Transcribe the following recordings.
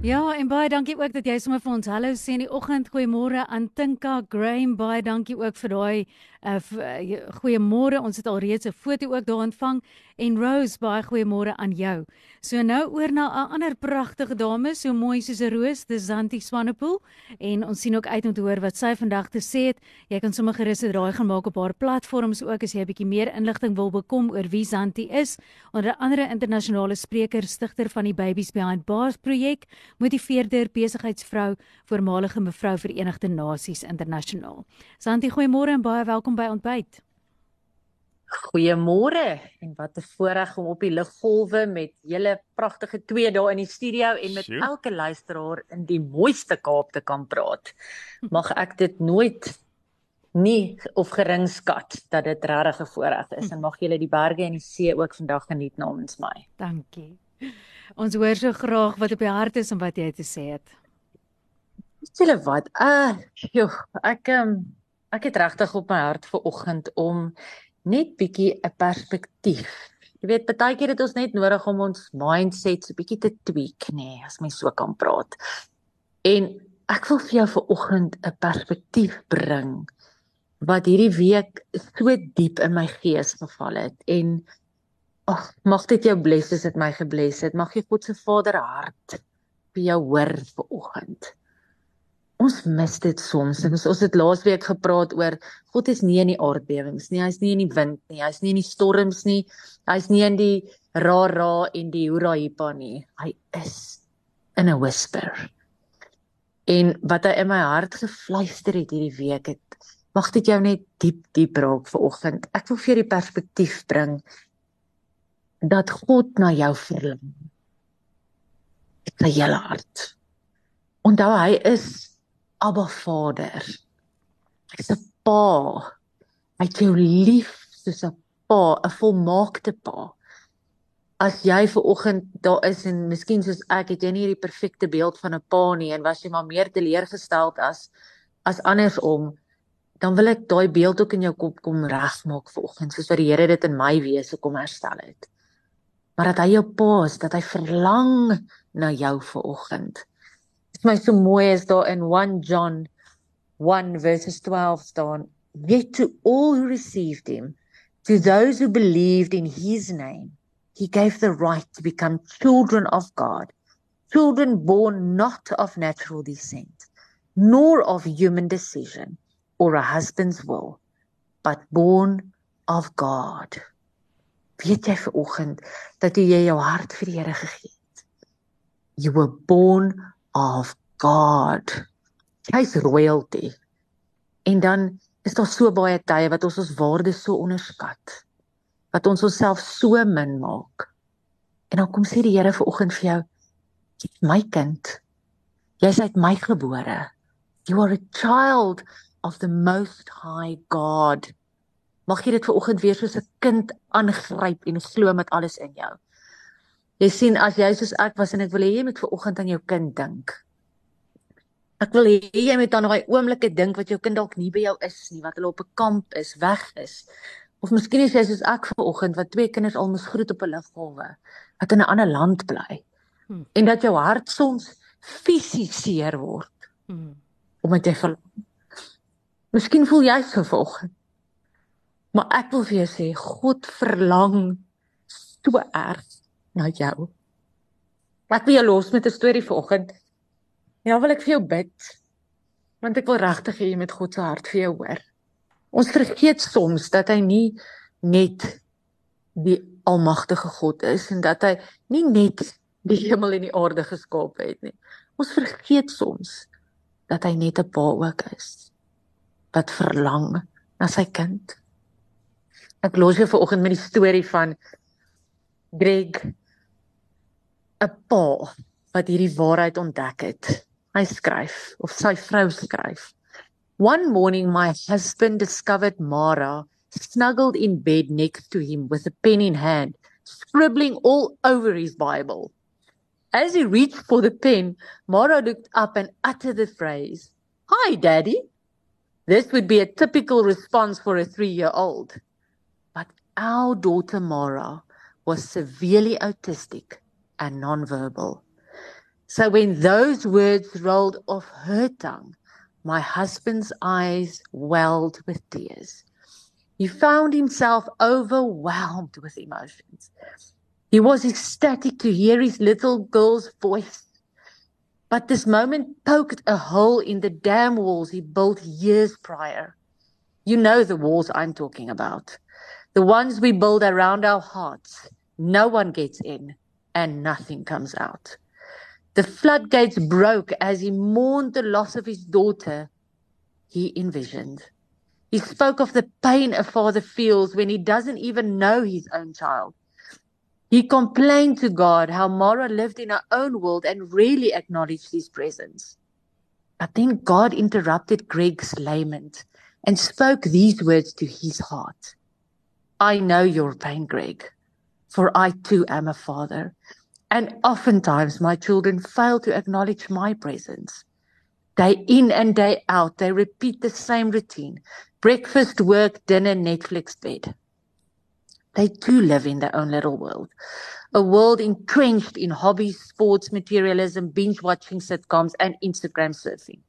Ja, en baie dankie ook dat jy sommer vir ons hallo sê in die oggend. Goeiemôre aan Tinka Graham. Baie dankie ook vir daai uh, goeiemôre. Ons het al reeds 'n foto ook daar ontvang en Rose, baie goeiemôre aan jou. So nou oor na 'n ander pragtige dame, so mooi soos 'n roos, dis Zanti Swanepoel en ons sien ook uit om te hoor wat sy vandag te sê het. Jy kan sommer gerus 'n draai gaan maak op haar platforms ook as jy 'n bietjie meer inligting wil bekom oor wie Zanti is, onder andere internasionale spreker, stigter van die Babies Behind Bars projek, motiveerder, besigheidsvrou, voormalige mevrou Verenigde Nasies internasionaal. Zanti, goeiemôre en baie welkom by Ontbyt. Goeiemôre en wat 'n voorreg om op die liggolwe met julle pragtige twee dae in die studio en met Sjoe. elke luisteraar in die mooiste Kaap te kan praat. Mag ek dit nooit nie of gering skat dat dit regtig 'n voorreg is en mag julle die berge en die see ook vandag geniet namens my. Dankie. Ons hoor so graag wat op die hart is en wat jy te sê het. Weet julle wat? Uh, joh, ek um, ek het regtig op my hart vir oggend om net bietjie 'n perspektief. Jy weet, baie keer het ons net nodig om ons mindset so bietjie te tweak, nê, nee, as mens so kan praat. En ek wil vir jou vanoggend 'n perspektief bring wat hierdie week so diep in my gees geval het en ag, mag dit jou bless as dit my gebless het. Mag jy God se Vader hart vir jou hoor vanoggend ons mis dit soms. Ons ons het laasweek gepraat oor God is nie in die aardbewings nie. Hy's nie in die wind nie. Hy's nie in die storms nie. Hy's nie in die ra ra en die hura hipa nie. Hy is in 'n whisper. En wat hy in my hart gefluister het hierdie week het mag dit jou net diep diep raak vanoggend. Ek wil vir jou die perspektief bring dat God na jou verlang. Met sy hele hart. Onthou hy is Abba Vader. Hy's 'n pa. Hy het jou lief soos 'n pa, 'n volmaakte pa. As jy ver oggend daar is en miskien soos ek het jy nie die perfekte beeld van 'n pa nie en was jy maar meer teleurgesteld as as andersom, dan wil ek daai beeld ook in jou kop kom regmaak vanoggend soos wat die Here dit in my wese kom herstel het. Maar dat hy jou pa is, dat hy verlang na jou vanoggend. My so mooi is daar in 1 John 1 verses 12 staan yet to all who received him to those who believed in his name he gave the right to become children of God children born not of natural descent nor of human decision or a husband's will but born of God weet jy ver oggend dat jy jou hart vir die Here gegee het you were born of God. Hy's royalty. En dan is daar so baie tye wat ons ons waarde so onderskat. Wat ons onsself so min maak. En dan kom sê die Here vanoggend vir jou, jy's my kind. Jy's uit my gebore. You are a child of the most high God. Mag jy dit vanoggend weer soos 'n kind aangryp en glo met alles in jou. Jy sien as jy soos ek was en ek wil hê jy moet ver oggend aan jou kind dink. Ek wil hê jy moet aan daai oomblikke dink wat jou kind dalk nie by jou is nie, wat hulle op 'n kamp is, weg is. Of miskien is jy soos ek ver oggend wat twee kinders al mis groet op 'n liggolwe wat in 'n ander land bly. Hmm. En dat jou hart soms fisies seer word. Hmm. Omdat jy vir Miskien voel jy so vanoggend. Maar ek wil vir jou sê God verlang so erg na jou. Wat wil jy los met 'n storie vanoggend? Ja, wil ek vir jou bid. Want ek wil regtig hê jy met God se hart vir jou hoor. Ons vergeet soms dat hy nie net die almagtige God is en dat hy nie net die hemel en die aarde geskaap het nie. Ons vergeet soms dat hy net 'n pa ook is wat verlang na sy kind. Ek los jou vanoggend met die storie van Greg 'n pa wat hierdie waarheid ontdek het. Hy skryf of sy vrou skryf. One morning my husband discovered Mara snuggled in bed next to him with a pen in hand, scribbling all over his Bible. As he reached for the pen, Mara looked up and uttered the phrase, Hi, Daddy. This would be a typical response for a three year old. But our daughter Mara was severely autistic and nonverbal. So when those words rolled off her tongue, my husband's eyes welled with tears. He found himself overwhelmed with emotions. He was ecstatic to hear his little girl's voice. But this moment poked a hole in the dam walls he built years prior. You know the walls I'm talking about. The ones we build around our hearts. No one gets in and nothing comes out. The floodgates broke as he mourned the loss of his daughter. He envisioned. He spoke of the pain a father feels when he doesn't even know his own child. He complained to God how Mara lived in her own world and rarely acknowledged his presence. But then God interrupted Greg's lament and spoke these words to his heart I know your pain, Greg, for I too am a father. And oftentimes my children fail to acknowledge my presence. Day in and day out, they repeat the same routine breakfast, work, dinner, Netflix, bed. They too live in their own little world. A world entrenched in hobbies, sports, materialism, binge watching sitcoms, and Instagram surfing.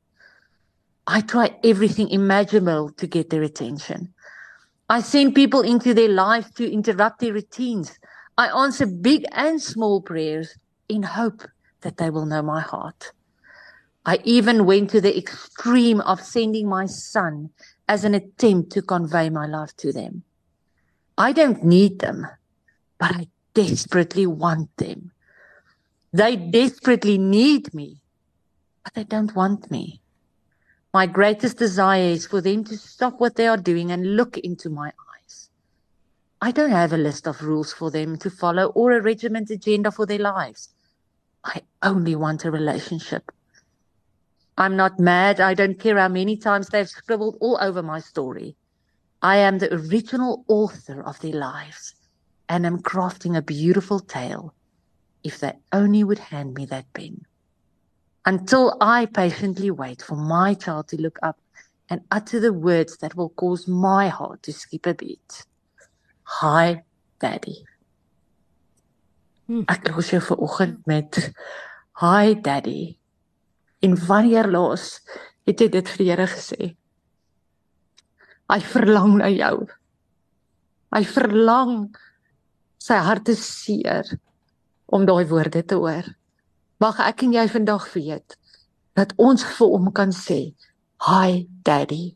I try everything imaginable to get their attention. I send people into their lives to interrupt their routines. I answer big and small prayers in hope that they will know my heart. I even went to the extreme of sending my son as an attempt to convey my love to them. I don't need them, but I desperately want them. They desperately need me, but they don't want me. My greatest desire is for them to stop what they are doing and look into my eyes. I don't have a list of rules for them to follow or a regiment agenda for their lives. I only want a relationship. I'm not mad. I don't care how many times they've scribbled all over my story. I am the original author of their lives and am crafting a beautiful tale if they only would hand me that pen. Until I patiently wait for my child to look up and utter the words that will cause my heart to skip a beat. Hi, Daddy. Hmm. Ek los jou vir oggend met Hi, Daddy. En wanneer laas het jy dit vir die Here gesê? Hy verlang na jou. Hy verlang sy hart is seer om daai woorde te hoor. Mag ek en jy vandag weet dat ons vir hom kan sê, "Hi daddy."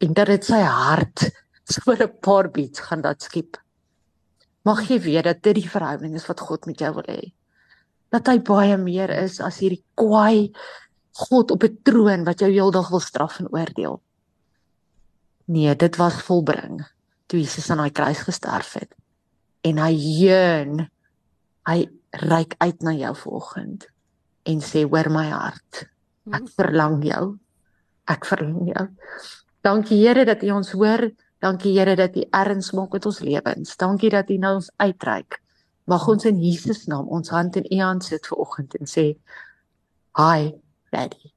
En dat dit sy hart vir 'n paar beats gaan dat skiep. Mag jy weet dat dit die verhouding is wat God met jou wil hê. Dat hy baie meer is as hierdie kwaai God op 'n troon wat jou heeldag wil straf en oordeel. Nee, dit was volbring toe Jesus aan daai kruis gesterf het. En hy jeun hy reik uit na jou vanoggend en sê hoor my hart. Ek mhm. verlang jou. Ek verlang jou. Dankie Here dat U ons hoor. Dankie Here dat U erns maak met ons lewens. Dankie dat U na ons uitreik. Mag ons in Jesus naam ons hand in U hand sit vanoggend en sê: "Hi, Daddy."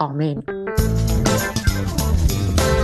Amen.